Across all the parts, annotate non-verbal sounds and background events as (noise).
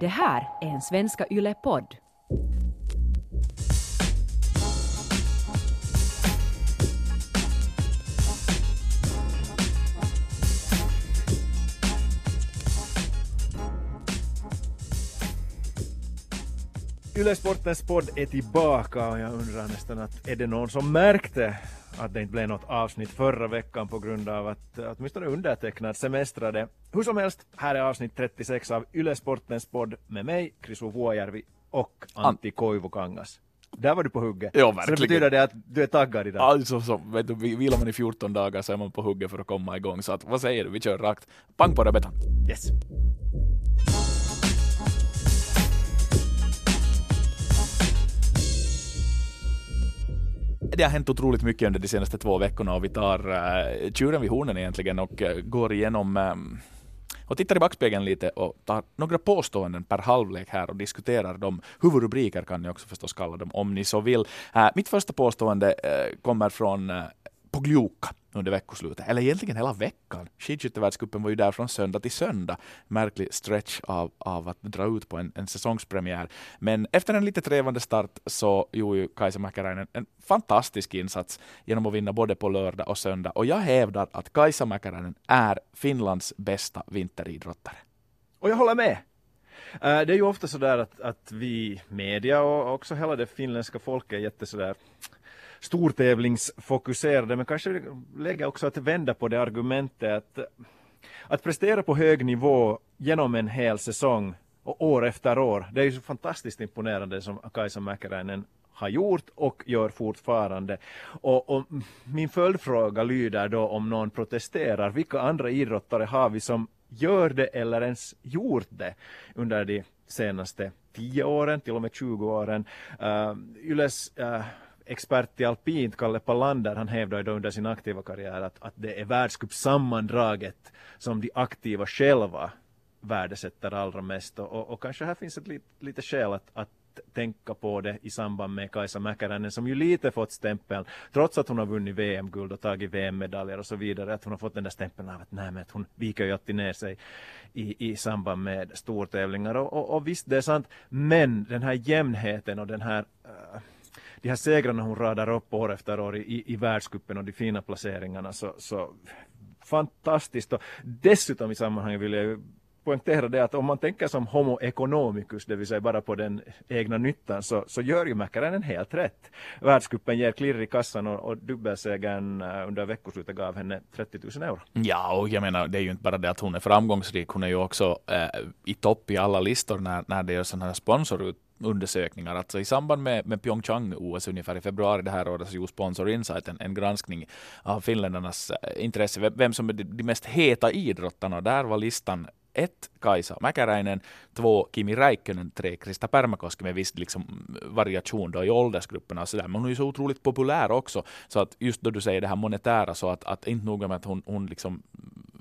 Det här är en Svenska Yle-podd. Yle Sportens podd är tillbaka och jag undrar nästan att är det någon som märkte att det inte blev något avsnitt förra veckan på grund av att åtminstone undertecknad semestrade. Hur som helst, här är avsnitt 36 av Yle Sportens podd med mig, Krisu Vuojärvi och Antti Koivukangas. Där var du på hugget. Ja, Så det verkligen. betyder det att du är taggad idag? Alltså, så, vet du, vi- vilar man i 14 dagar så är man på hugget för att komma igång. Så att, vad säger du? Vi kör rakt. Pang på det, Bettan. Yes. Det har hänt otroligt mycket under de senaste två veckorna och vi tar uh, tjuren vid hornen egentligen och uh, går igenom ehm, och tittar i backspegeln lite och tar några påståenden per halvlek här och diskuterar dem. Huvudrubriker kan ni också förstås kalla dem om ni så vill. Uh, mitt första påstående uh, kommer från på Pogliuca under veckoslutet, eller egentligen hela veckan. Skidskyttevärldscupen var ju där från söndag till söndag. Märklig stretch av, av att dra ut på en, en säsongspremiär. Men efter en lite trevande start så gjorde ju Kaisa Mäkäräinen en fantastisk insats genom att vinna både på lördag och söndag. Och jag hävdar att Kaisa Mäkäräinen är Finlands bästa vinteridrottare. Och jag håller med. Eh, det är ju ofta sådär att, att vi media och också hela det finländska folket är jätte sådär stortävlingsfokuserade men kanske lägga också att vända på det argumentet att, att prestera på hög nivå genom en hel säsong och år efter år. Det är ju så fantastiskt imponerande som Kaisa Mäkäräinen har gjort och gör fortfarande. Och, och min följdfråga lyder då om någon protesterar, vilka andra idrottare har vi som gör det eller ens gjort det under de senaste 10 åren, till och med 20 åren. Uh, Yles uh, expert i alpint, Kalle Palander, han hävdar ju då under sin aktiva karriär att, att det är världscupsammandraget som de aktiva själva värdesätter allra mest. Och, och, och kanske här finns ett lit, lite skäl att, att tänka på det i samband med Kaisa Mäkäräinen som ju lite fått stämpeln, trots att hon har vunnit VM-guld och tagit VM-medaljer och så vidare, att hon har fått den där stämpeln av att nej men att hon viker ju alltid ner sig i, i samband med stortävlingar. Och, och, och visst det är sant, men den här jämnheten och den här uh, de här segrarna hon radar upp år efter år i, i världscupen och de fina placeringarna så, så fantastiskt och dessutom i sammanhanget vill jag ju poängtera det att om man tänker som homo economicus, det vill säga bara på den egna nyttan, så, så gör ju Mäkäränen helt rätt. Världscupen ger klirr i kassan och, och dubbelsegern eh, under veckoslutet gav henne 30 000 euro. Ja, och jag menar, det är ju inte bara det att hon är framgångsrik, hon är ju också eh, i topp i alla listor när, när det görs sådana här sponsorut undersökningar. Alltså i samband med, med Pyeongchang-OS ungefär i februari det här året så gjorde Sponsor Insight en, en granskning av finländarnas eh, intresse, vem, vem som är de, de mest heta idrottarna. Där var listan ett Kaisa Mäkäräinen, två Kimi Räikkönen, tre Krista Pärmäkoski med viss liksom, variation då i åldersgrupperna och sådär. Men hon är ju så otroligt populär också. Så att just då du säger det här monetära så att, att inte nog med att hon, hon liksom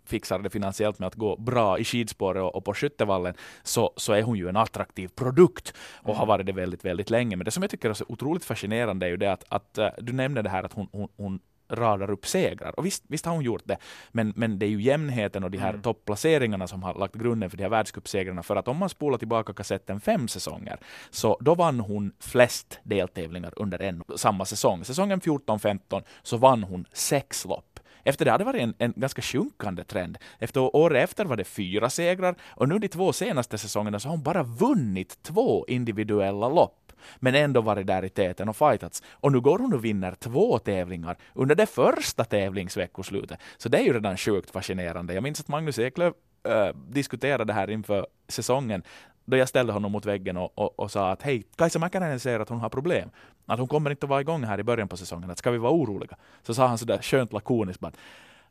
fixar det finansiellt med att gå bra i skidspåret och, och på skyttevallen så, så är hon ju en attraktiv produkt och har varit det väldigt, väldigt länge. Men det som jag tycker är så otroligt fascinerande är ju det att, att uh, du nämnde det här att hon, hon, hon radar upp segrar. Och visst, visst har hon gjort det, men, men det är ju jämnheten och de här mm. topplaceringarna som har lagt grunden för de här världscupsegrarna. För att om man spolar tillbaka kassetten fem säsonger, så då vann hon flest deltävlingar under en samma säsong. Säsongen 14-15 så vann hon sex lopp. Efter det hade det varit en, en ganska sjunkande trend. Efter året efter var det fyra segrar och nu de två senaste säsongerna så har hon bara vunnit två individuella lopp men ändå varit där i täten och fightats. Och nu går hon och vinner två tävlingar under det första tävlingsveckoslutet. Så det är ju redan sjukt fascinerande. Jag minns att Magnus Eklöf äh, diskuterade det här inför säsongen då jag ställde honom mot väggen och, och, och sa att hej, Kaisa Mäkäräinen säger att hon har problem. Att hon kommer inte att vara igång här i början på säsongen. Att ska vi vara oroliga? Så sa han sådär skönt lakoniskt bara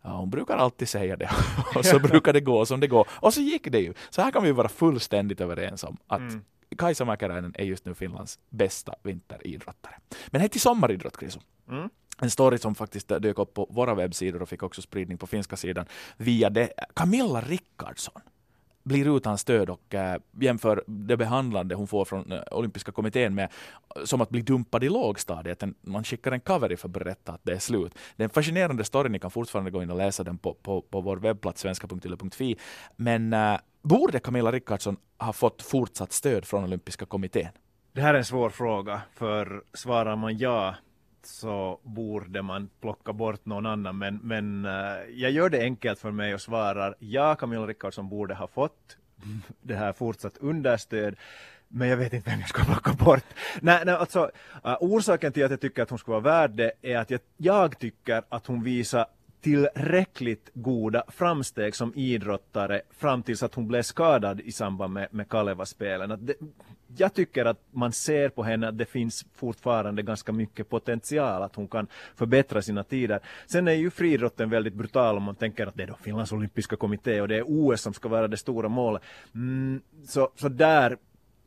Ja, hon brukar alltid säga det (laughs) och så brukar det gå som det går. Och så gick det ju. Så här kan vi vara fullständigt överens om att mm. Kaisa Mäkäräinen är just nu Finlands bästa vinteridrottare. Men hej till sommaridrott, Kriso. Mm. En story som faktiskt dök upp på våra webbsidor och fick också spridning på finska sidan via det. Camilla Rickardsson blir utan stöd och äh, jämför det behandlande hon får från äh, olympiska kommittén med eh, som att bli dumpad i lågstadiet. En, man skickar en cover för att berätta att det är slut. Det är en fascinerande story, ni kan fortfarande gå in och läsa den på, på, på vår webbplats svenska.yle.fi. Men äh, borde Camilla Rickardsson ha fått fortsatt stöd från olympiska kommittén? Det här är en svår fråga, för svarar man ja så borde man plocka bort någon annan. Men, men eh, jag gör det enkelt för mig och svarar ja, Camilla Rickardsson borde ha fått det här fortsatt understöd. Men jag vet inte vem jag ska plocka bort. Nej, nej, alltså, eh, orsaken till att jag tycker att hon ska vara värd det är att jag, jag tycker att hon visar tillräckligt goda framsteg som idrottare fram tills att hon blev skadad i samband med, med Kaleva-spelen. Jag tycker att man ser på henne att det finns fortfarande ganska mycket potential att hon kan förbättra sina tider. Sen är ju friidrotten väldigt brutal om man tänker att det är då Finlands olympiska kommitté och det är OS som ska vara det stora målet. Mm, så, så där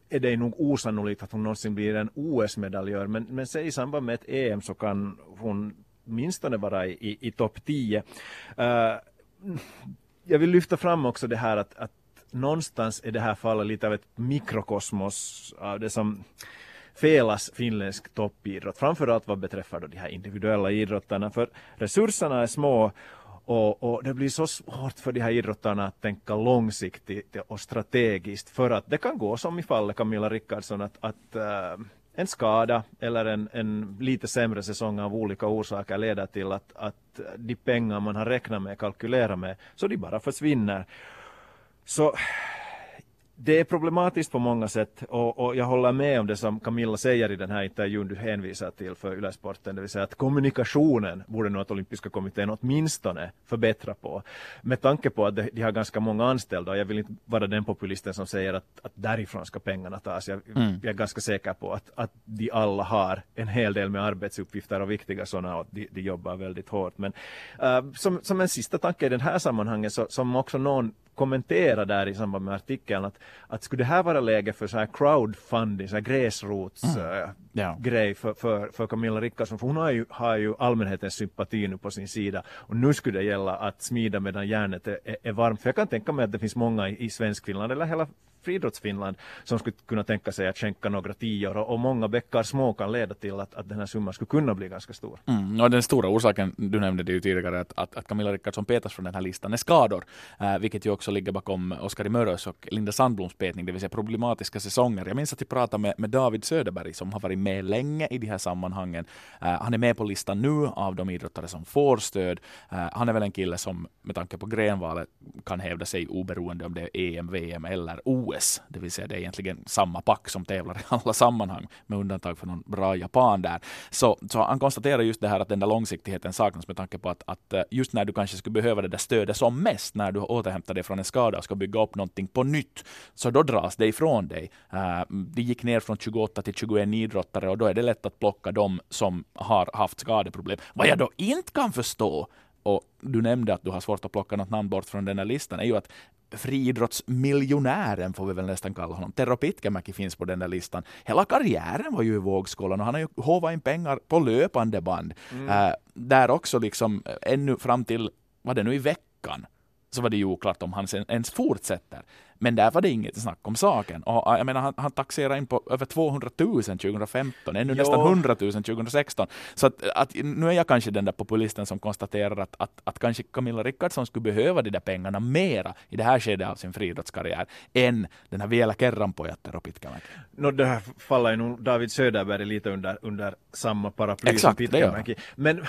är det nog osannolikt att hon någonsin blir en OS-medaljör men, men säg i samband med ett EM så kan hon åtminstone vara i, i, i topp 10. Uh, eh, jag vill lyfta fram också det här att, att någonstans är det här fallet lite av ett mikrokosmos av det som felas finländsk toppidrott, framförallt vad beträffar då de här individuella idrottarna, för resurserna är små och, och, det blir så svårt för de här idrottarna att tänka långsiktigt och strategiskt för att det kan gå som i fallet Camilla Rickardsson att, att uh, en skada eller en, en lite sämre säsong av olika orsaker leder till att, att de pengar man har räknat med, kalkylerat med, så de bara försvinner. Så det är problematiskt på många sätt och, och, jag håller med om det som Camilla säger i den här intervjun du hänvisar till för Ylesporten, det vill säga att kommunikationen borde nog att olympiska kommittén åtminstone förbättra på. Med tanke på att de, har ganska många anställda och jag vill inte vara den populisten som säger att, att därifrån ska pengarna tas. Jag, mm. jag är ganska säker på att, att de alla har en hel del med arbetsuppgifter och viktiga sådana och de, de jobbar väldigt hårt. Men uh, som, som en sista tanke i den här sammanhanget så, som också någon kommentera där i samband med artikeln att, att skulle det här vara läge för så här crowdfunding, så här gräsrots mm. ja. för, för, för Camilla Rickardsson, för hon har ju, har ju allmänhetens sympati nu på sin sida och nu skulle det gälla att smida medan järnet är, är, är varmt. För jag kan tänka mig att det finns många i, i Svenskfinland eller hela friidrottsfinland som skulle kunna tänka sig att skänka några tior och, och många bäckar små kan leda till att, att den här summan skulle kunna bli ganska stor. Mm, och den stora orsaken, du nämnde det ju tidigare, att, att, att Camilla Rickardsson petas från den här listan är skador, äh, vilket ju också ligger bakom Oskar Mörös och Linda Sandbloms petning, det vill säga problematiska säsonger. Jag minns att vi pratade med, med David Söderberg som har varit med länge i de här sammanhangen. Äh, han är med på listan nu av de idrottare som får stöd. Äh, han är väl en kille som med tanke på grenvalet kan hävda sig oberoende om det är EM, VM eller OS OS, det vill säga det är egentligen samma pack som tävlar i alla sammanhang, med undantag för någon bra japan där. Så, så han konstaterar just det här att den där långsiktigheten saknas med tanke på att, att eh, just när du kanske skulle behöva det där stödet som mest, när du återhämtar dig från en skada och ska bygga upp någonting på nytt, så då dras det ifrån dig. Uh, det gick ner från 28 till 21 idrottare och då är det lätt att plocka dem som har haft skadeproblem. Vad jag då inte kan förstå och du nämnde att du har svårt att plocka något namn bort från den här listan, är ju att friidrottsmiljonären får vi väl nästan kalla honom. Tero Pitkämäki finns på den där listan. Hela karriären var ju i vågskålen och han har ju hovat in pengar på löpande band. Mm. Äh, där också liksom ännu fram till, vad det nu i veckan, så var det ju oklart om han ens fortsätter. Men där var det inget snack om saken. Och jag menar, han, han taxerade in på över 200 000 2015, ännu jo. nästan 100 000 2016. Så att, att, nu är jag kanske den där populisten som konstaterar att, att, att kanske Camilla Rickardsson skulle behöva de där pengarna mera i det här skedet av sin friidrottskarriär än den här vielä kerran pojat och Pitkämäki. No, det här faller ju nog David Söderberg lite under, under samma paraply Exakt, som Pitkämäki. Men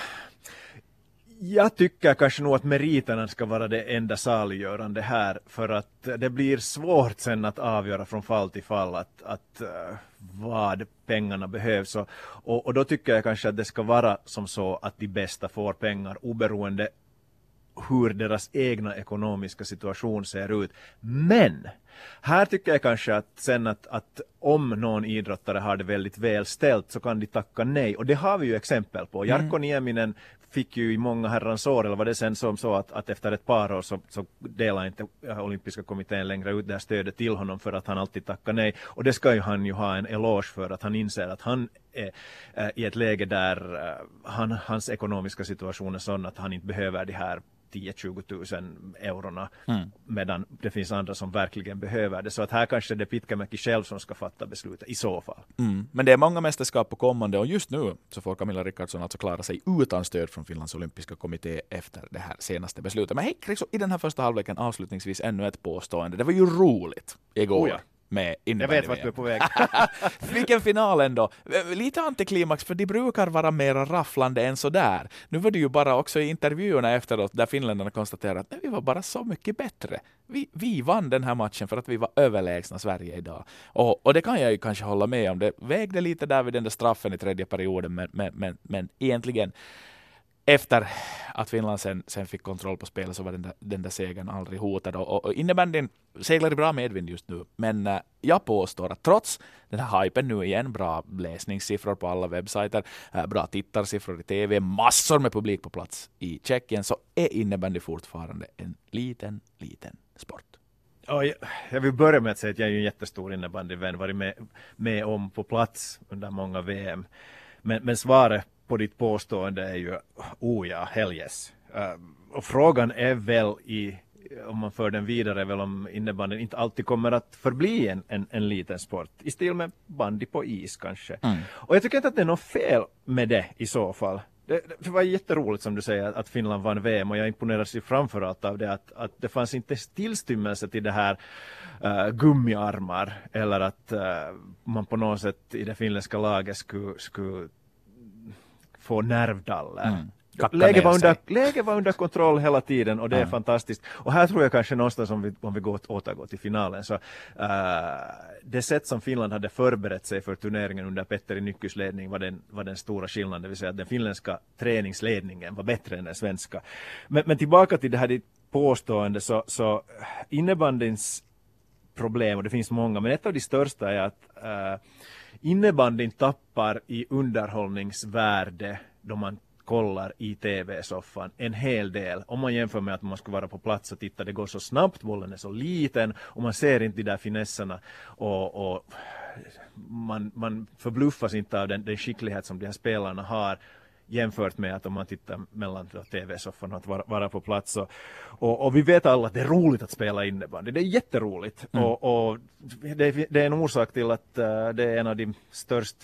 jag tycker kanske nog att meriterna ska vara det enda saliggörande här för att det blir svårt sen att avgöra från fall till fall att, att eh, vad pengarna behövs och, och, och, då tycker jag kanske att det ska vara som så att de bästa får pengar oberoende hur deras egna ekonomiska situation ser ut. Men här tycker jag kanske att sen att, att om någon idrottare har det väldigt väl ställt så kan de tacka nej och det har vi ju exempel på. Jarkko mm. Nieminen fick ju i många herrans år, eller var det sen som så att, att efter ett par år så, så delade inte olympiska kommittén längre ut det här stödet till honom för att han alltid tackar nej. Och det ska ju han ju ha en eloge för att han inser att han är äh, i ett läge där äh, han, hans ekonomiska situation är sån att han inte behöver de här 10-20 tusen eurona mm. medan det finns andra som verkligen behöver det. Så att här kanske det är Pitkämäki själv som ska fatta beslutet i så fall. Mm. Men det är många mästerskap på kommande och just nu så får Camilla Rickardsson alltså klara sig utan stöd från Finlands olympiska kommitté efter det här senaste beslutet. Men hej, i den här första halvleken avslutningsvis ännu ett påstående. Det var ju roligt igår. Oh ja med innebandy. Jag vet vart du är på väg. (laughs) Vilken final ändå. Lite antiklimax, för de brukar vara mer rafflande än sådär. Nu var det ju bara också i intervjuerna efteråt där finländarna konstaterade att nej, vi var bara så mycket bättre. Vi, vi vann den här matchen för att vi var överlägsna Sverige idag. Och, och det kan jag ju kanske hålla med om. Det vägde lite där vid den där straffen i tredje perioden, men, men, men, men egentligen efter att Finland sen, sen fick kontroll på spelet så var den där, den där segern aldrig hotad. Och, och innebandyn seglar i bra medvind just nu. Men äh, jag påstår att trots den här hypen nu igen, bra läsningssiffror på alla webbsajter, äh, bra tittarsiffror i TV, massor med publik på plats i Tjeckien, så är innebandy fortfarande en liten, liten sport. Ja, jag vill börja med att säga att jag är en jättestor innebandyvän, varit med, med om på plats under många VM. Men, men svaret på ditt påstående är ju oh ja, hell yes. Uh, frågan är väl i om man för den vidare väl om innebandyn inte alltid kommer att förbli en, en, en liten sport i stil med bandy på is kanske. Mm. Och jag tycker inte att det är något fel med det i så fall. Det, det var jätteroligt som du säger att Finland vann VM och jag imponeras ju framförallt av det att, att det fanns inte tillstymmelse till det här uh, gummiarmar eller att uh, man på något sätt i det finländska laget skulle, skulle få nervdaller. Mm. Läget var, under, läget var under kontroll hela tiden och det är fantastiskt. Och här tror jag kanske någonstans om vi, om vi går, återgår till finalen så uh, det sätt som Finland hade förberett sig för turneringen under Petteri Nyckys ledning var den, var den stora skillnaden, det vill säga att den finländska träningsledningen var bättre än den svenska. Men, men tillbaka till det här ditt påstående så, så innebandyns problem, och det finns många, men ett av de största är att uh, innebandyn tappar i underhållningsvärde då man kollar i tv-soffan en hel del. Om man jämför med att man skulle vara på plats och titta, det går så snabbt, bollen är så liten och man ser inte de där finesserna och, och man, man förbluffas inte av den, den skicklighet som de här spelarna har jämfört med att om man tittar mellan tv-soffan och att vara, vara på plats. Och, och, och, vi vet alla att det är roligt att spela innebandy. Det är jätteroligt. Mm. Och, och det, det, är en orsak till att uh, det är en av de störst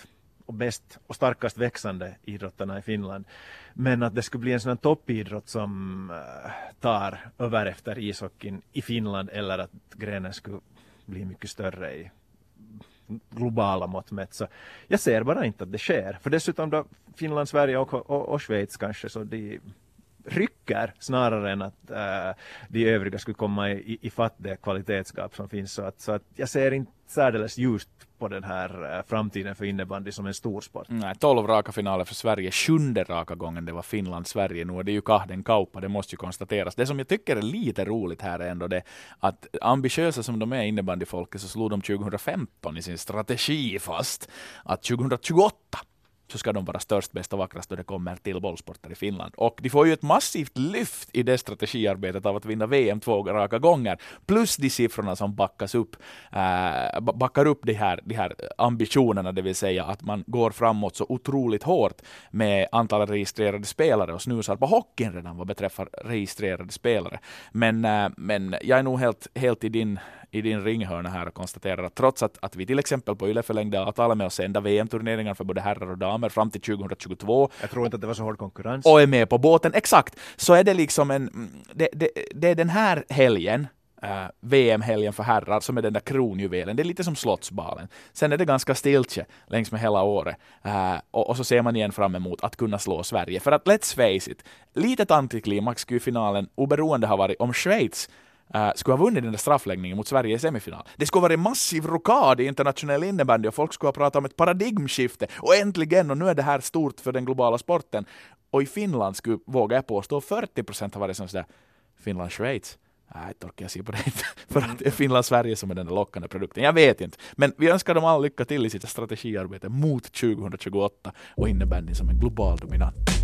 och bäst och starkast växande idrotterna i Finland. Men att det skulle bli en sån toppidrott som uh, tar över efter ishockeyn i Finland eller att grenen skulle bli mycket större i globala mått mätt. Så jag ser bara inte att det sker. För dessutom då Finland, Sverige och, och, och Schweiz kanske så de rycker snarare än att äh, de övriga skulle komma i, i fatt det kvalitetsgap som finns. Så att, så att jag ser inte särdeles ljust på den här eh, framtiden för innebandy som en stor sport. Nej, 12 raka finaler för Sverige, sjunde raka gången det var Finland-Sverige. Nu är det ju kahden kauppa, det måste ju konstateras. Det som jag tycker är lite roligt här är ändå det att ambitiösa som de är innebandyfolket så slog de 2015 i sin strategi fast att 2028 så ska de vara störst, bäst och vackrast då det kommer till bollsporter i Finland. Och de får ju ett massivt lyft i det strategiarbetet av att vinna VM två raka gånger, plus de siffrorna som backas upp, äh, backar upp de här, de här ambitionerna, det vill säga att man går framåt så otroligt hårt med antalet registrerade spelare och snusar på hockeyn redan vad beträffar registrerade spelare. Men, äh, men jag är nog helt, helt i din i din ringhörna här och konstaterar att trots att, att vi till exempel på Yle förlängde avtalet med att sända VM-turneringar för både herrar och damer fram till 2022. Jag tror inte att det var så hård konkurrens. Och är med på båten, exakt. Så är det liksom en, det, det, det är den här helgen Uh, VM-helgen för herrar som är den där kronjuvelen. Det är lite som Slottsbalen. Sen är det ganska stiltje längs med hela året. Uh, och, och, så ser man igen fram emot att kunna slå Sverige. För att let's face it, litet antiklimax skulle finalen oberoende ha varit om Schweiz Uh, skulle ha vunnit den där straffläggningen mot Sverige i semifinal. Det skulle ha varit massiv rokad i internationell innebandy och folk skulle ha pratat om ett paradigmskifte och äntligen och nu är det här stort för den globala sporten. Och i Finland skulle, vågar jag påstå, 40 procent ha varit som sådär Finland-Schweiz. Nej, äh, inte orkar jag se på det inte. (laughs) För att det är Finland-Sverige som är den lockande produkten. Jag vet inte. Men vi önskar dem all lycka till i sitt strategiarbete mot 2028 och innebandyn som en global dominant.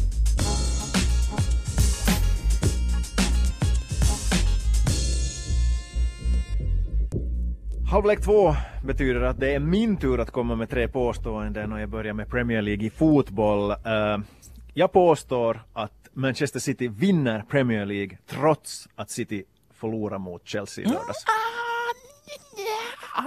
Halvlek två betyder att det är min tur att komma med tre påståenden och jag börjar med Premier League i fotboll. Uh, jag påstår att Manchester City vinner Premier League trots att City förlorar mot Chelsea i lördags.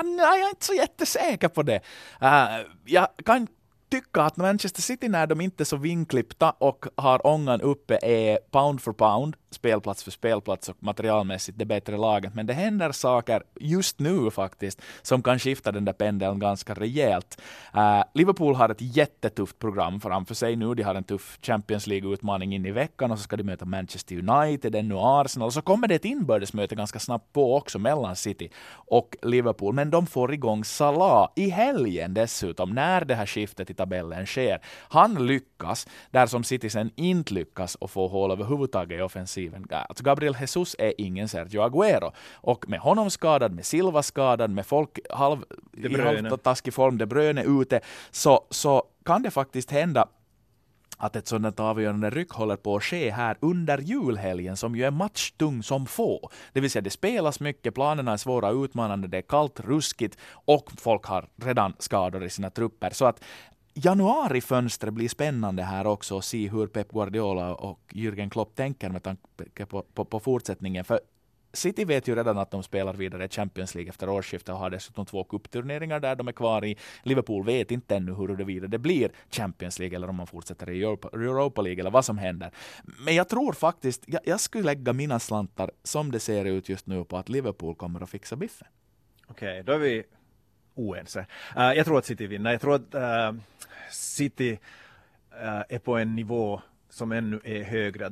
Mm, jag är inte så jättesäker på det. Uh, jag kan tycka att Manchester City när de inte är så vinklippta och har ångan uppe är pound for pound spelplats för spelplats och materialmässigt det bättre laget. Men det händer saker just nu faktiskt som kan skifta den där pendeln ganska rejält. Uh, Liverpool har ett jättetufft program framför sig nu. De har en tuff Champions League-utmaning in i veckan och så ska de möta Manchester United, ännu Arsenal och så kommer det ett inbördesmöte ganska snabbt på också mellan City och Liverpool. Men de får igång Salah i helgen dessutom när det här skiftet i tabellen sker. Han lyckas där som City sen inte lyckas och få hål överhuvudtaget i offensiven offensiven. Alltså Gabriel Jesus är ingen Sergio Aguero. Och med honom skadad, med Silva skadad, med folk halv, i halvtaskig form, De Bruyne ute, så, så kan det faktiskt hända att ett sådant avgörande ryck håller på att ske här under julhelgen som ju är matchtung som få. Det vill säga det spelas mycket, planerna är svåra och utmanande, det är kallt, ruskigt och folk har redan skador i sina trupper. Så att januarifönstret blir spännande här också att se hur Pep Guardiola och Jürgen Klopp tänker med tanke på, på, på fortsättningen. För City vet ju redan att de spelar vidare i Champions League efter årsskiftet och har dessutom två kuppturneringar där de är kvar i. Liverpool vet inte ännu huruvida det blir Champions League eller om man fortsätter i Europa, Europa League eller vad som händer. Men jag tror faktiskt, jag, jag skulle lägga mina slantar som det ser ut just nu på att Liverpool kommer att fixa biffen. Okej, okay, då är vi oense. Uh, jag tror att City vinner. Jag tror att uh, City uh, är på en nivå som ännu är högre.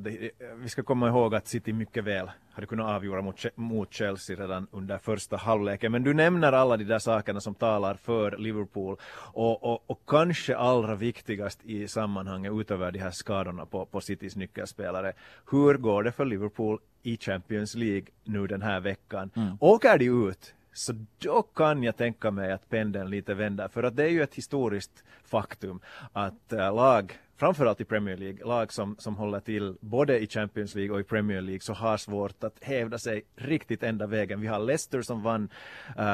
Vi ska komma ihåg att City mycket väl hade kunnat avgöra mot, mot Chelsea redan under första halvleken. Men du nämner alla de där sakerna som talar för Liverpool och, och, och kanske allra viktigast i sammanhanget utöver de här skadorna på, på Citys nyckelspelare. Hur går det för Liverpool i Champions League nu den här veckan? Mm. Åker de ut så då kan jag tänka mig att pendeln lite vänder. För att det är ju ett historiskt faktum att äh, lag, framförallt i Premier League, lag som, som håller till både i Champions League och i Premier League så har svårt att hävda sig riktigt ända vägen. Vi har Leicester som vann äh,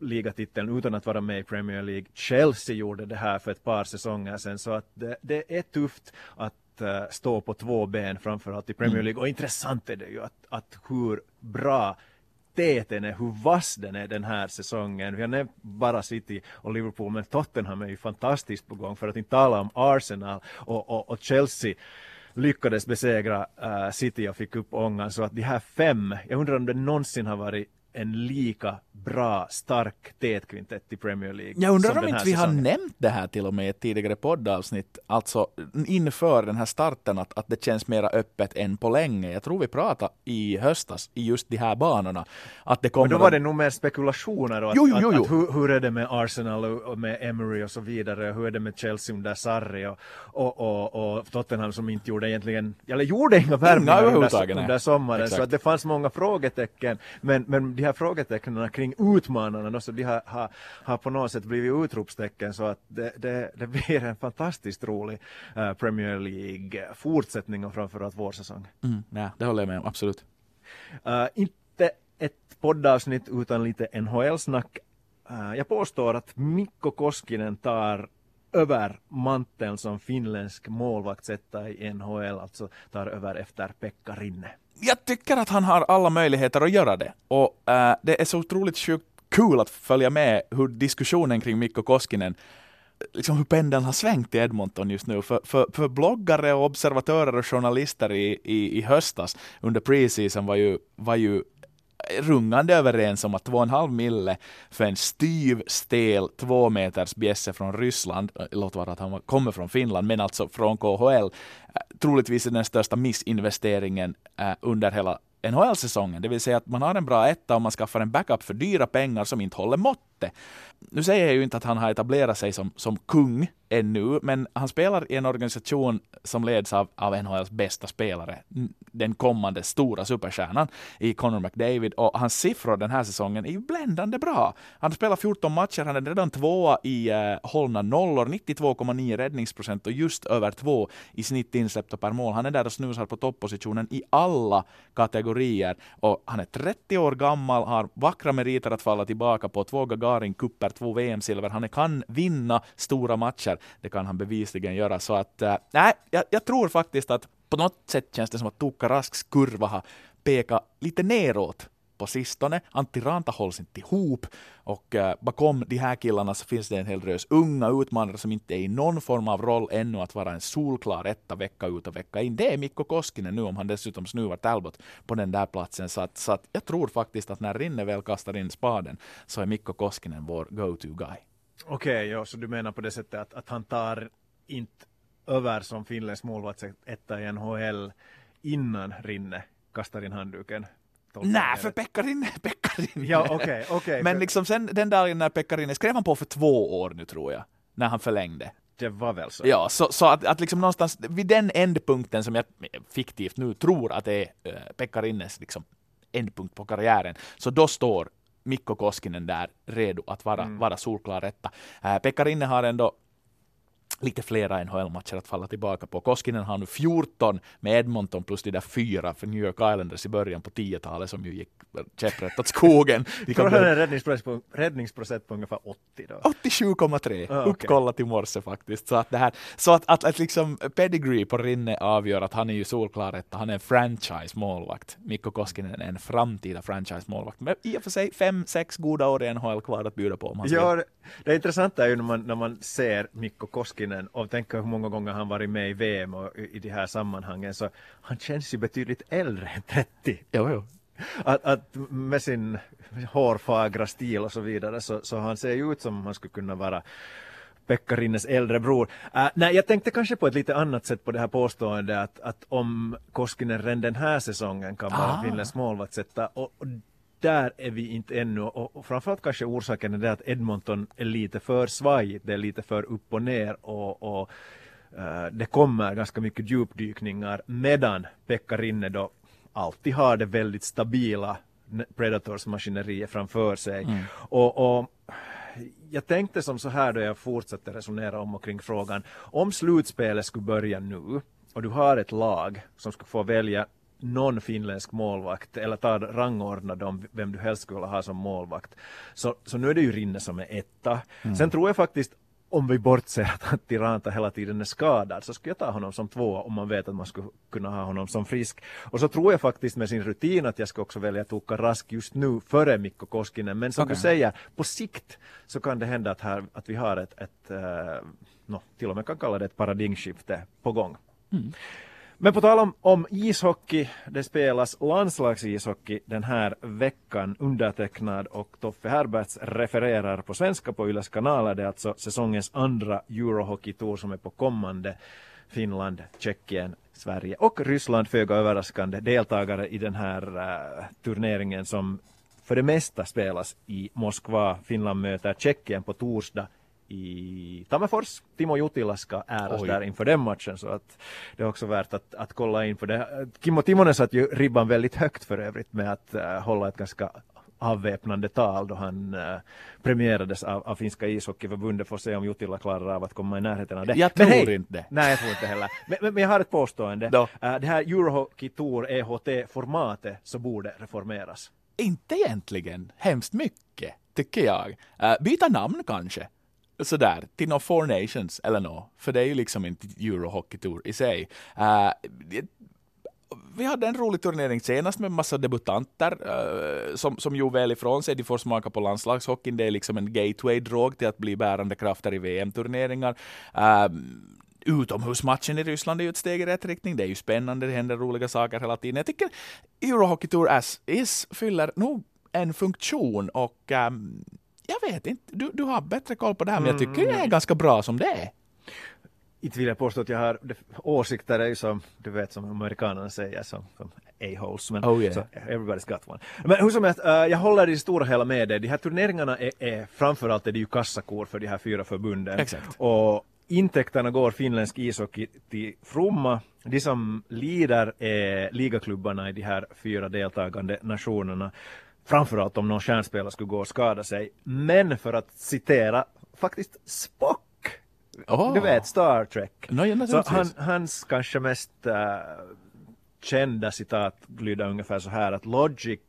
ligatiteln utan att vara med i Premier League. Chelsea gjorde det här för ett par säsonger sedan så att det, det är tufft att äh, stå på två ben framförallt i Premier mm. League. Och intressant är det ju att, att hur bra kvaliteten är, hur vass den är den här säsongen. Vi har nämnt bara City och Liverpool, men Tottenham är ju fantastiskt på gång för att inte tala om Arsenal och, och, och Chelsea lyckades besegra uh, City och fick upp ångan så att de här fem, jag undrar om det någonsin har varit en lika bra, stark tätkvintett i Premier League. Jag undrar om inte vi har nämnt det här till och med i ett tidigare poddavsnitt, alltså inför den här starten, att, att det känns mera öppet än på länge. Jag tror vi pratade i höstas i just de här banorna. Att det kommer Men då var det nog mer spekulationer och att, jo, jo, jo, att hur, hur, är det med Arsenal och med Emery och så vidare, hur är det med Chelsea under Sarri och, och, och, och Tottenham som inte gjorde egentligen, eller gjorde inga värvningar under, under sommaren, Exakt. så att det fanns många frågetecken, men, men de här frågetecknen kring utmanarna så de har, har, har på något sätt blivit utropstecken så att det, det, det blir en fantastiskt rolig uh, Premier League fortsättning och framförallt vårsäsong. Mm, ja, det håller jag med om, absolut. Uh, inte ett poddavsnitt utan lite NHL-snack. Uh, jag påstår att Mikko Koskinen tar över manteln som finländsk målvakt sätta i NHL, alltså tar över efter Pekka Rinne jag tycker att han har alla möjligheter att göra det. Och äh, det är så otroligt sjukt kul att följa med hur diskussionen kring Mikko Koskinen liksom hur pendeln har svängt i Edmonton just nu. För, för, för bloggare och observatörer och journalister i, i, i höstas under preseason var ju, var ju rungande överens om att 2,5 mille för en styv, stel, två meters bjässe från Ryssland, äh, låt vara att han kommer från Finland, men alltså från KHL, äh, troligtvis är den största missinvesteringen äh, under hela NHL-säsongen. Det vill säga att man har en bra etta och man skaffar en backup för dyra pengar som inte håller måttet sättet. Nu säger jag ju inte att han har etablerat sig som, som kung ännu, men han spelar i en organisation som leds av, av NHLs bästa spelare, den kommande stora superstjärnan i Connor McDavid, och hans siffror den här säsongen är ju bländande bra. Han spelar 14 matcher, han är redan tvåa i eh, hållna nollor, 92,9 räddningsprocent och just över två i snitt insläppta per mål. Han är där och snusar på toppositionen i alla kategorier och han är 30 år gammal, har vackra meriter att falla tillbaka på, två Gagarin-kupper, två VM-silver. Han kan vinna stora matcher. Det kan han bevisligen göra. Så att, äh, nej, jag, jag tror faktiskt att på något sätt känns det som att Tuukka Rasks kurva har pekat lite neråt på sistone. Antti Ranta hålls inte ihop och eh, bakom de här killarna så finns det en hel drös unga utmanare som inte är i någon form av roll ännu att vara en solklar etta vecka ut och vecka in. Det är Mikko Koskinen nu om han dessutom snuvar Talbot på den där platsen. Så att, så att jag tror faktiskt att när Rinne väl kastar in spaden så är Mikko Koskinen vår go-to guy. Okej, okay, ja, så du menar på det sättet att, att han tar inte över som finländsk målvaktsetta i NHL innan Rinne kastar in handduken? Nej, för Pekkarin, Pekkarin. Ja, okay, okay, Men liksom sen den dagen när Pekkarin skrev han på för två år nu tror jag, när han förlängde. Det var väl så. Ja, så, så att, att liksom någonstans vid den ändpunkten som jag fiktivt nu tror att det är äh, Pekkarines liksom ändpunkt på karriären, så då står Mikko Koskinen där redo att vara, mm. vara solklar rätta. Äh, Pekkarine har ändå lite flera NHL-matcher att falla tillbaka på. Koskinen har nu 14 med Edmonton plus de där fyra för New York Islanders i början på 10-talet som ju gick käpprätt åt skogen. (laughs) De kan en räddningsprocent på, räddningsprocent på ungefär 80 då? 87,3 ah, okay. uppkollat i morse faktiskt. Så att, det här, så att, att, att liksom pedigree på Rinne avgör att han är ju solklar han är en franchise-målvakt. Mikko Koskinen är en framtida franchise-målvakt. Men i och för sig fem, sex goda år i NHL kvar att bjuda på om han ja, det intressanta är ju när man, när man ser Mikko Koskinen och tänker hur många gånger han varit med i VM och i de här sammanhangen så han känns ju betydligt äldre än 30. Jo, jo. Att, att med sin hårfagra stil och så vidare så, så han ser ju ut som han skulle kunna vara Pekkarinnes äldre bror. Uh, nej, jag tänkte kanske på ett lite annat sätt på det här påståendet att, att om Koskinen redan den här säsongen kan vara ah. Finlands målvaktsetta och, och där är vi inte ännu och, och framförallt kanske orsaken är det att Edmonton är lite för svajigt, det är lite för upp och ner och, och uh, det kommer ganska mycket djupdykningar medan Pekka Rinne då alltid har det väldigt stabila Predators-maskineriet framför sig. Mm. Och, och, jag tänkte som så här då jag fortsatte resonera om och kring frågan om slutspelet skulle börja nu och du har ett lag som skulle få välja någon finländsk målvakt eller ta rangordna dem vem du helst skulle ha som målvakt. Så, så nu är det ju Rinne som är etta. Mm. Sen tror jag faktiskt om vi bortser att Tiranta hela tiden är skadad så skulle jag ta honom som två om man vet att man skulle kunna ha honom som frisk. Och så tror jag faktiskt med sin rutin att jag ska också välja Tuukka Rask just nu före Mikko Koskinen. Men som okay. du säger, på sikt så kan det hända att, här, att vi har ett, ett uh, no, till och med kan kalla det ett paradigmskifte på gång. Mm. Men på tal om, om ishockey, det spelas landslagsishockey den här veckan. Undertecknad och Toffe Herberts refererar på svenska på Yles kanaler. Det är alltså säsongens andra Eurohockey-tour som är på kommande. Finland, Tjeckien, Sverige och Ryssland föga överraskande deltagare i den här uh, turneringen som för det mesta spelas i Moskva. Finland möter Tjeckien på torsdag i Tammerfors. Timo Jutila ska äras Oj. där inför den matchen så att det är också värt att, att kolla in på det. Kimmo Timonen satt ju ribban väldigt högt för övrigt med att uh, hålla ett ganska avväpnande tal då han uh, premierades av, av finska ishockeyförbundet. Får se om Jutila klarar av att komma i närheten av det. Jag tror hej, inte Nej, jag tror inte heller. Men, men, men jag har ett påstående. Uh, det här Eurohockey Tour EHT-formatet så borde reformeras. Inte egentligen hemskt mycket, tycker jag. Uh, byta namn kanske sådär till någon Four Nations eller något. för det är ju liksom inte Eurohockeytour i sig. Uh, vi hade en rolig turnering senast med massa debutanter uh, som, som gjorde väl ifrån sig. De får smaka på landslagshockeyn. Det är liksom en gateway-drog till att bli bärande krafter i VM-turneringar. Uh, eh, utomhusmatchen i Ryssland är ju ett steg i rätt riktning. Det är ju spännande, det händer roliga saker hela tiden. Jag tycker Eurohockey Tour as is fyller nog en funktion och um, jag vet inte, du, du har bättre koll på det här, men jag tycker det är ganska bra som det är. Inte vill jag påstå att jag har åsikter är ju som du vet som amerikanerna säger som, som a-holes. Men Oh, yeah. så everybody's got one. Men hur som helst, eh, jag håller i det stora hela med dig. De här turneringarna är, är framförallt är det ju kassakor för de här fyra förbunden. Exakt. Och intäkterna går finländsk ishockey till fromma. De som lider är ligaklubbarna i de här fyra deltagande nationerna. Framförallt om någon stjärnspelare skulle gå och skada sig. Men för att citera faktiskt Spock. Åh. Du vet Star Trek. No, Så han, hans kanske mest äh, kända citat lyder ungefär så här att logic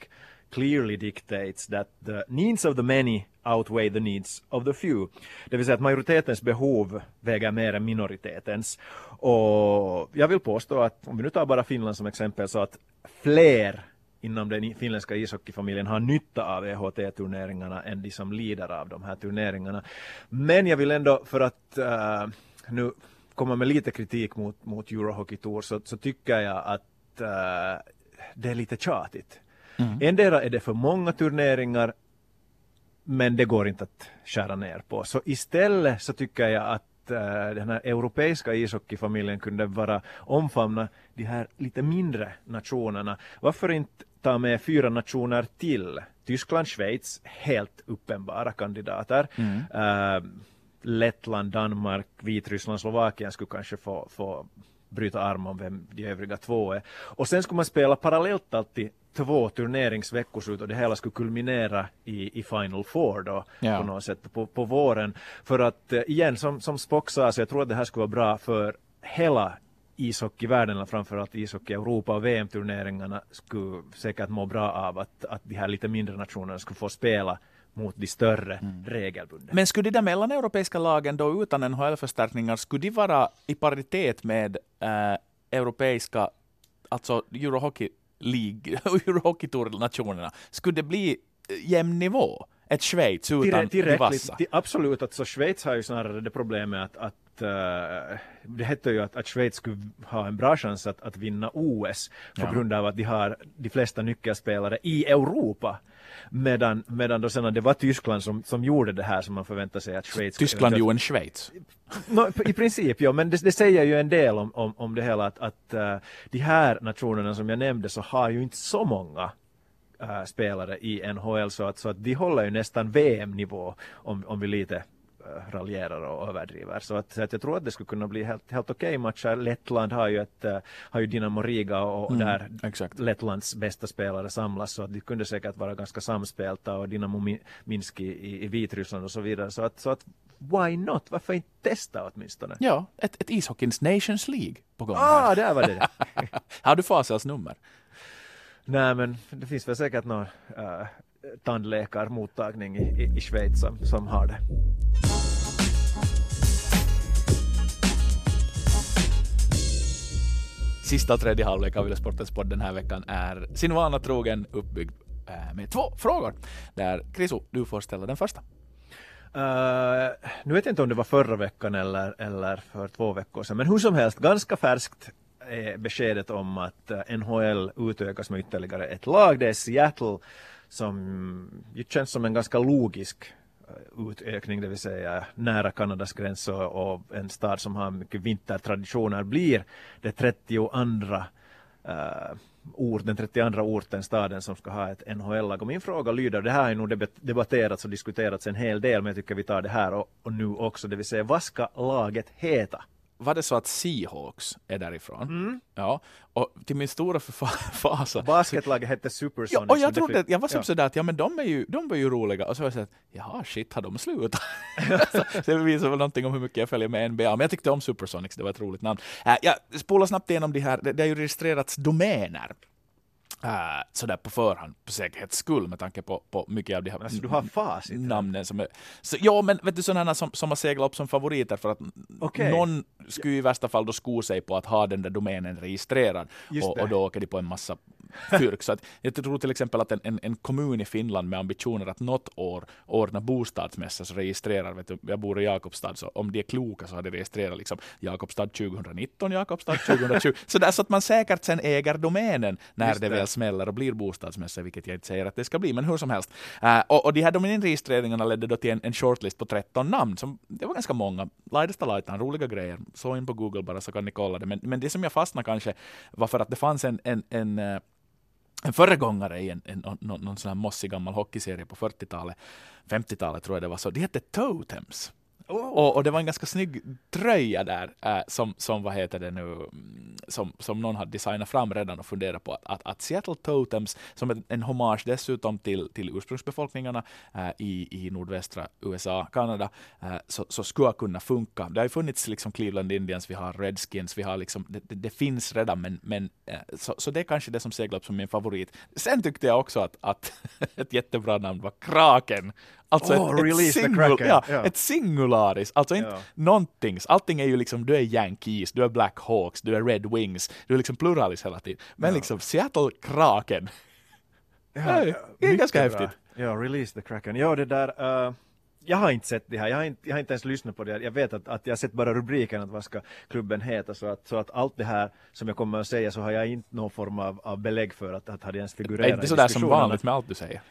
clearly dictates that the needs of the many outweigh the needs of the few. Det vill säga att majoritetens behov väger mer än minoritetens. Och jag vill påstå att om vi nu tar bara Finland som exempel så att fler inom den finländska ishockeyfamiljen har nytta av EHT-turneringarna än de som lider av de här turneringarna. Men jag vill ändå för att äh, nu komma med lite kritik mot, mot Eurohockey Tour så, så tycker jag att äh, det är lite tjatigt. Mm. Endera är det för många turneringar men det går inte att skära ner på. Så istället så tycker jag att äh, den här europeiska ishockeyfamiljen kunde vara omfamna de här lite mindre nationerna. Varför inte ta med fyra nationer till? Tyskland, Schweiz, helt uppenbara kandidater. Mm. Äh, Lettland, Danmark, Vitryssland, Slovakien skulle kanske få, få bryta arm om vem de övriga två är. Och sen skulle man spela parallellt alltid två turneringsveckoslut och det hela skulle kulminera i, i Final Four då Ja. på något sätt på, på våren. För att eh, igen, som, som Spock sa, så jag tror att det här skulle vara bra för hela ishockeyvärlden, framförallt ishockey Europa och VM-turneringarna skulle säkert må bra av att, att de här lite mindre nationerna skulle få spela mot de större regelbundet. Men skulle de där mellaneuropeiska lagen då utan NHL-förstärkningar, skulle de vara i paritet med eh, europeiska, alltså Eurohockey League, (laughs) Eurohockey Tour-nationerna? Skulle det bli eh, jämn nivå? Ett Schweiz utan Tillrä- de tillräckligt, vassa? absolut, att så Schweiz har ju snarare det problemet att, att eh, det heter ju att, att Schweiz skulle ha en bra chans att, att vinna OS på Ja. grund av att de har de flesta nyckelspelare i Europa. Medan, medan då sen det var Tyskland som, som gjorde det här som man förväntar sig att Schweiz Tyskland ju en Schweiz. No, I princip, ja, men det, det säger ju en del om, om, om det hela att, att eh, de här nationerna som jag nämnde så har ju inte så många eh, spelare i NHL så att, så att de håller ju nästan VM-nivå om, om vi lite uh, raljerar och överdriver. Så att, så att jag tror att det skulle kunna bli helt, helt okej matcher. Lettland har ju, ett, eh, har ju Dynamo Riga och Mm, där exakt. Lettlands bästa spelare samlas så att de kunde säkert vara ganska samspelta och Dynamo Mi- Minsk i, i, Vitryssland och så vidare. Så att, så att why not? Varför inte testa åtminstone? Ja, ett, ett ishockeyns Nations League på gång. Ah, där var det. (laughs) Har du Fasels nummer? Nej, men det finns väl säkert någon uh, tandläkarmottagning i, i, i Schweiz som, som har det. Sista tredje halvlek av Yle Sportens podd den här veckan är sin vana trogen uppbyggd eh, med två frågor. Där Kriso, du får ställa den första. Uh, nu vet jag inte om det var förra veckan eller, eller för två veckor sedan, men hur som helst, ganska färskt är beskedet om att eh, NHL utökas med ytterligare ett lag. Det är Seattle som ju känns som en ganska logisk utökning, det vill säga nära Kanadas gräns och, och en stad som har mycket vintertraditioner blir det 32 uh, eh, ort, den 32 orten, staden som ska ha ett NHL-lag. Och min fråga lyder, det här har ju nog debatterats och diskuterats en hel del, men jag tycker vi tar det här och, och nu också, det vill säga vad ska laget heta? Var det så att Seahawks är därifrån? Mm. Ja, och till min stora (laughs) fasa Basketlaget hette Ja, Supersonics. och jag trodde, jag var som ja. sådär att ja men de är ju, de var ju roliga och så var jag såhär, jaha shit har de slutat? (laughs) så, så det visar väl någonting om hur mycket jag följer med NBA, men jag tyckte om Supersonics, det var ett roligt namn. Äh, jag spolar snabbt igenom de här, det, det har ju registrerats domäner. Uh, sådär på förhand, för säkerhets skull med tanke på, på mycket av de här Alltså du har facit. namnen som är... Så, ja, men vet du sådana som, som har seglat upp som favoriter för att Okej. någon skulle i värsta fall då sko sig på att ha den där domänen registrerad och, och då åker de på en massa fyrk. Så att, jag tror till exempel att en, en, en kommun i Finland med ambitioner att något år ordna bostadsmässa så registrerar, vet du, jag bor i Jakobstad, så om de är kloka så har de registrerat liksom Jakobstad 2019, Jakobstad 2020. så där så att man säkert sen äger domänen när Just det. väl smäller och blir bostadsmässa, vilket jag inte säger att det ska bli, men hur som helst. Uh, och, och de här dominregistreringarna ledde då till en, en shortlist på 13 namn, som, det var ganska många. Laidasta laitaan, roliga grejer. Så in på Google bara så kan ni kolla det. Men, men det som jag fastnade kanske var för att det fanns en, en, en, eh, en föregångare i en, en, någon, någon sån här mossig gammal hockeyserie på 40-talet, 50-talet tror jag det var så. Det hette Totems. Oh. Och, och, det var en ganska snygg tröja där äh, som, som, vad heter det nu, som, som någon hade designat fram redan och funderat på att, att, att Seattle Totems, som en, en hommage dessutom till, till ursprungsbefolkningarna äh, i, i nordvästra USA, Kanada, äh, så, så skulle kunna funka. Det har ju funnits liksom Cleveland Indians, vi har Redskins, vi har liksom, det, det, det finns redan, men, men så, så det är kanske det som seglar upp som min favorit. Sen tyckte jag också att, att (laughs) ett jättebra namn var Kraken. Alltså oh, ett, ett, singul, ja, ja. ett singularis, alltså inte ja. nåntings. Allting är ju liksom, du är Yankees, du är Black Hawks, du är Red Wings, du är liksom pluralis hela tiden. Men ja. liksom Seattle Kraken. Ja, det är ganska bra. häftigt. Ja, release the Kraken. Ja, det där, uh, jag har inte sett det här, jag har inte, jag har inte ens lyssnat på det. Jag vet att, att jag har sett bara rubriken att vad ska klubben heta, så att, så att allt det här som jag kommer att säga så har jag inte någon form av, av belägg för att, att hade ens figurerat i Inte sådär som vanligt med allt du säger.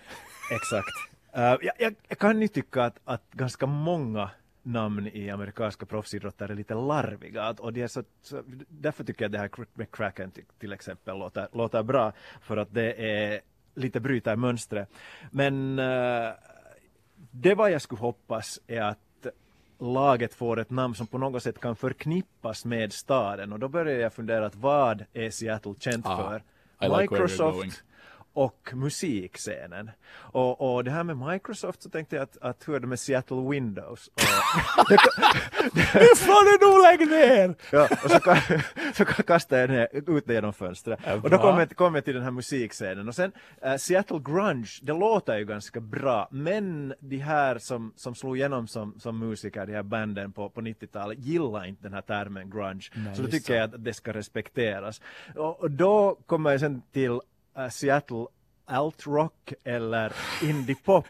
Exakt. Uh, jag, jag, jag, kan ju tycka att, att ganska många namn i amerikanska proffsidrottare är lite larviga. Och det är så, så, därför tycker jag det här McCracken till, till exempel låter, låter bra. För att det är lite bryter mönstret. Men uh, det vad jag skulle hoppas är att laget får ett namn som på något sätt kan förknippas med staden. Och då börjar jag fundera att vad är Seattle känt ah, för? Microsoft, och musikscenen. Och, och det här med Microsoft så tänkte jag att, att hur är det med Seattle Windows? Och, (laughs) det får du nog lägga ner! ja, och så, (laughs) så kastade jag ner, ut det genom fönstret. Ja, och då kom jag, kom jag till den här musikscenen. Och sen uh, Seattle Grunge, det låter ju ganska bra, men de här som, som slog igenom som, som musiker, de här banden på, på 90-talet, gillar inte den här termen grunge. Nej, så då tycker så. jag att det ska respekteras. Och, och då kommer jag sen till uh, Seattle alt-rock eller indie-pop.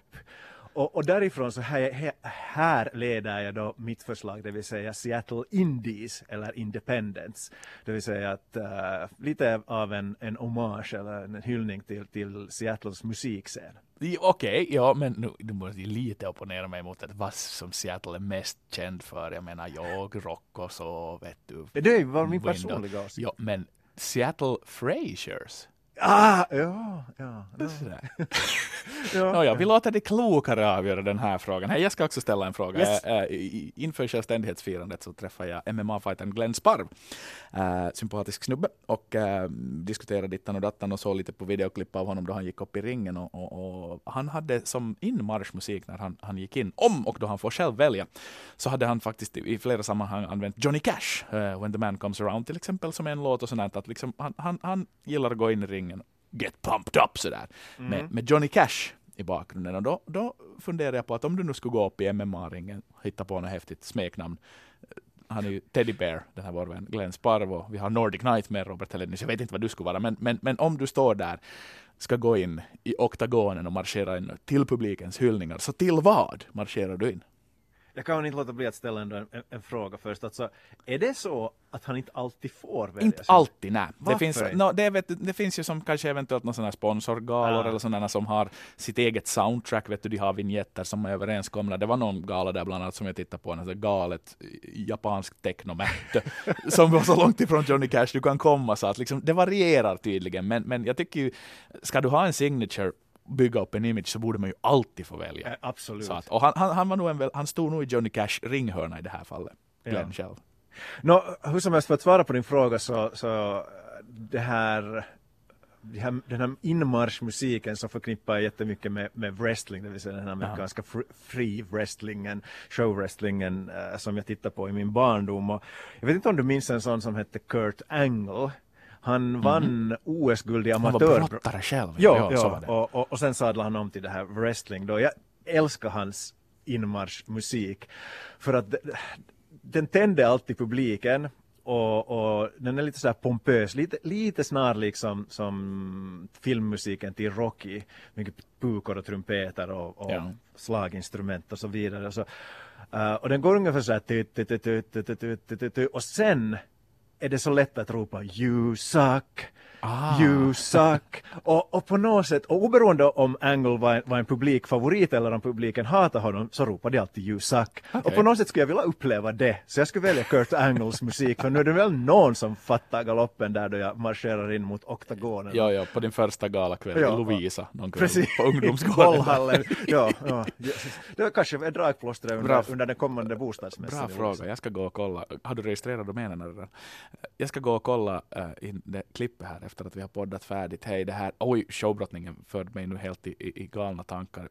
Och, och, därifrån så här, här leder jag då mitt förslag, det vill säga Seattle Indies eller Independence. Det vill säga att uh, lite av en, en hommage eller en hyllning till, till Seattles musikscen. Okej, okay, ja men nu, nu måste jag lite opponera mig mot att vad som Seattle är mest känd för. Jag menar jag, rock och så vet du. Det var min personliga åsikt. Ja, men Seattle Frasers Ah, (laughs) ja, ja. ja. ja. Nåja, vi låter det klokare avgöra den här frågan. Hey, jag ska också ställa en fråga. Yes. Äh, inför självständighetsfirandet så träffade jag MMA-fightern Glenn Sparv, äh, sympatisk snubbe, och äh, diskuterade dittan och dattan och såg lite på videoklipp av honom då han gick upp i ringen. Och, och, och han hade som inmarschmusik när han, han gick in, om och då han får själv välja, så hade han faktiskt i flera sammanhang använt Johnny Cash, When the man comes around till exempel, som en låt och sånt. Att liksom, han, han, han gillar att gå in i ringen ringen Get pumped up sådär. Mm. Med, med Johnny Cash i bakgrunden. Och då, då funderar jag på att om du nu skulle gå upp i MMA-ringen och hitta på något häftigt smeknamn. Han är ju Teddy Bear, den här vår vän Glenn Sparvo. Vi har Nordic Knight med Robert Hellenius. Jag vet inte vad du skulle vara, men, men, men om du står där, ska gå in i oktagonen och marschera in till publikens hyllningar, så till vad marscherar du in? Jag kan inte låta bli att ställa en, en, fråga först. Alltså, är det så att han inte alltid får välja? Inte alltid, nej. Det finns, no, det, vet, det finns ju som kanske eventuellt några sådana sponsorgalor ja. eller sådana som har sitt eget soundtrack. Vet du, de har vignetter som är överenskomna. Det var någon gala där bland annat som jag tittade på, en galet japansk technomätte (laughs) som var så långt ifrån Johnny Cash du kan komma. Så att liksom, det varierar tydligen. Men, men jag tycker ju, ska du ha en signature bygga upp en image så borde man ju alltid få välja. Ja, absolut. Så att, och han, han, han, var nog en, han stod nog i Johnny Cash ringhörna i det här fallet, Glenn ja. själv. Nå, hur som helst, för att svara på din fråga så, så det här den här inmarschmusiken som förknippar jättemycket med, med wrestling, det vill säga den här amerikanska free wrestlingen, showwrestlingen äh, som jag tittade på i min barndom. Och jag vet inte om du minns en sån som hette Kurt Angle han mhm. vann mm. OS-guld i amatör... Han var brottare själv. Ja, ja, ja och, och, och, sen sadlade han om till det här wrestling då. Jag älskar hans inmarschmusik för att den tände alltid publiken och, och, den är lite så här pompös, lite, lite snarlik som, som filmmusiken till Rocky. Mycket pukor och trumpeter och, och ja. slaginstrument och så vidare. Och, så, uh, och den går ungefär så här och sen är det så lätt att ropa you suck. Ah. You suck. Och, och på något sätt, och oberoende om Angle var, var en publikfavorit eller om publiken hatar honom, så ropade de alltid You suck. Och på något sätt skulle jag vilja uppleva det. Så jag skulle välja Kurt Angles musik, för nu är det väl någon som fattar galoppen där då jag marscherar in mot oktagonen. Ja, ja, på din första galakväll Ja. i Lovisa någon kväll Precis. på ungdomsgården. (laughs) Ja, ja. Det var kanske ett dragplåster Bra. under, under den kommande bostadsmässan. Bra fråga, jag ska gå och kolla. Har du registrerat domänen? Jag ska gå och kolla uh, in det klippet här efter att vi har poddat färdigt. Hej, det här, oj, showbrottningen förde mig nu helt i, i, i galna tankar.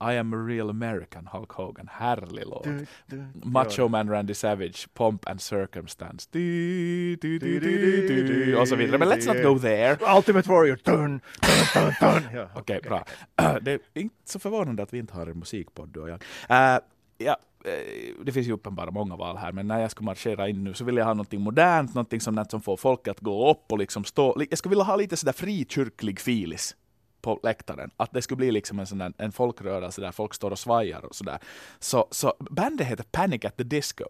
I am a real American, Hulk Hogan, härlig låt. Du, du, Macho ja. Man Randy Savage, Pomp and Circumstance, du, och så vidare. Men let's not go there. Ultimate Warrior. Dun, dun, dun. Ja, Okej, bra. (clears throat) Det är inte så förvånande att vi inte har en musikpodd du och jag. Eh, ja, Eh, det finns ju uppenbara många val här, men när jag ska marschera in nu så vill jag ha något modernt, något som, som får folk att gå upp och liksom stå. Jag skulle vilja ha lite sådär frikyrklig filis på läktaren. Att det skulle bli liksom en, sån där, en folkrörelse där folk står och svajar och sådär. Så, så bandet heter Panic at the Disco.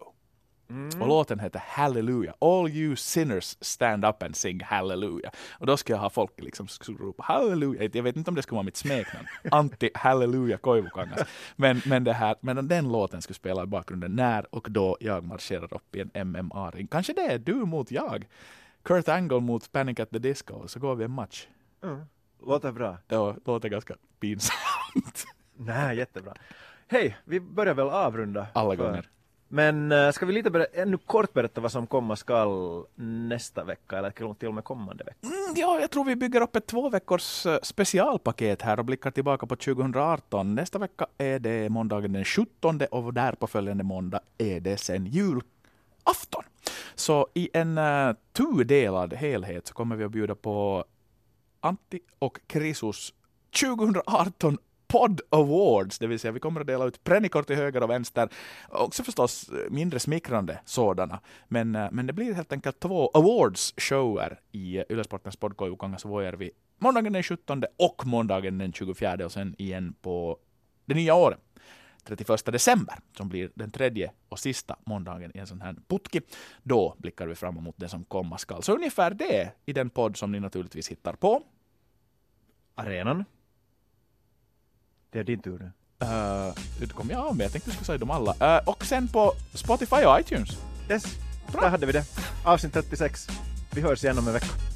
Och låten heter Hallelujah. All you sinners stand up and sing Hallelujah. Och då ska jag ha folk liksom som ropa Hallelujah. Jag vet inte om det skulle vara mitt smeknamn. (laughs) Anti Hallelujah Koivukangas. Men, men, det här, men den låten skulle spela i bakgrunden när och då jag marscherar upp i en MMA-ring. Kanske det är du mot jag. Kurt Angle mot Panic at the Disco. Så går vi en match. Mm. Låter bra. Ja, låter ganska pinsamt. Nej, jättebra. Hej, vi börjar väl avrunda. Alla gånger. Men äh, ska vi lite ber- ännu eh, kort berätta vad som komma skall nästa vecka eller till och med kommande vecka? Mm, ja, jag tror vi bygger upp ett två veckors eh, specialpaket här och blickar tillbaka på 2018. Nästa vecka är det måndagen den 17 och därpå följande måndag är det sen julafton. Så i en uh, tudelad helhet så kommer vi att bjuda på Antti och Krisus 2018 Pod Awards, det vill säga vi kommer att dela ut prennikort till höger och vänster. Också förstås mindre smickrande sådana. Men, eh, men det blir helt enkelt två awards-shower i eh, Ylesportens poddkojukangas Vuojärvi måndagen den 17 och måndagen den 24 och sen igen på det nya året. 31 december, som blir den tredje och sista måndagen i en sån här putki. Då blickar vi fram emot det som komma skall. Så ungefär det i den podd som ni naturligtvis hittar på Arenan. Det är din tur nu. Uh, det kom jag av med, jag tänkte du skulle säga dem alla. Eh, och sen på Spotify och iTunes. Yes, där hade vi det. Avsnitt 36. Vi hörs igen om en vecka.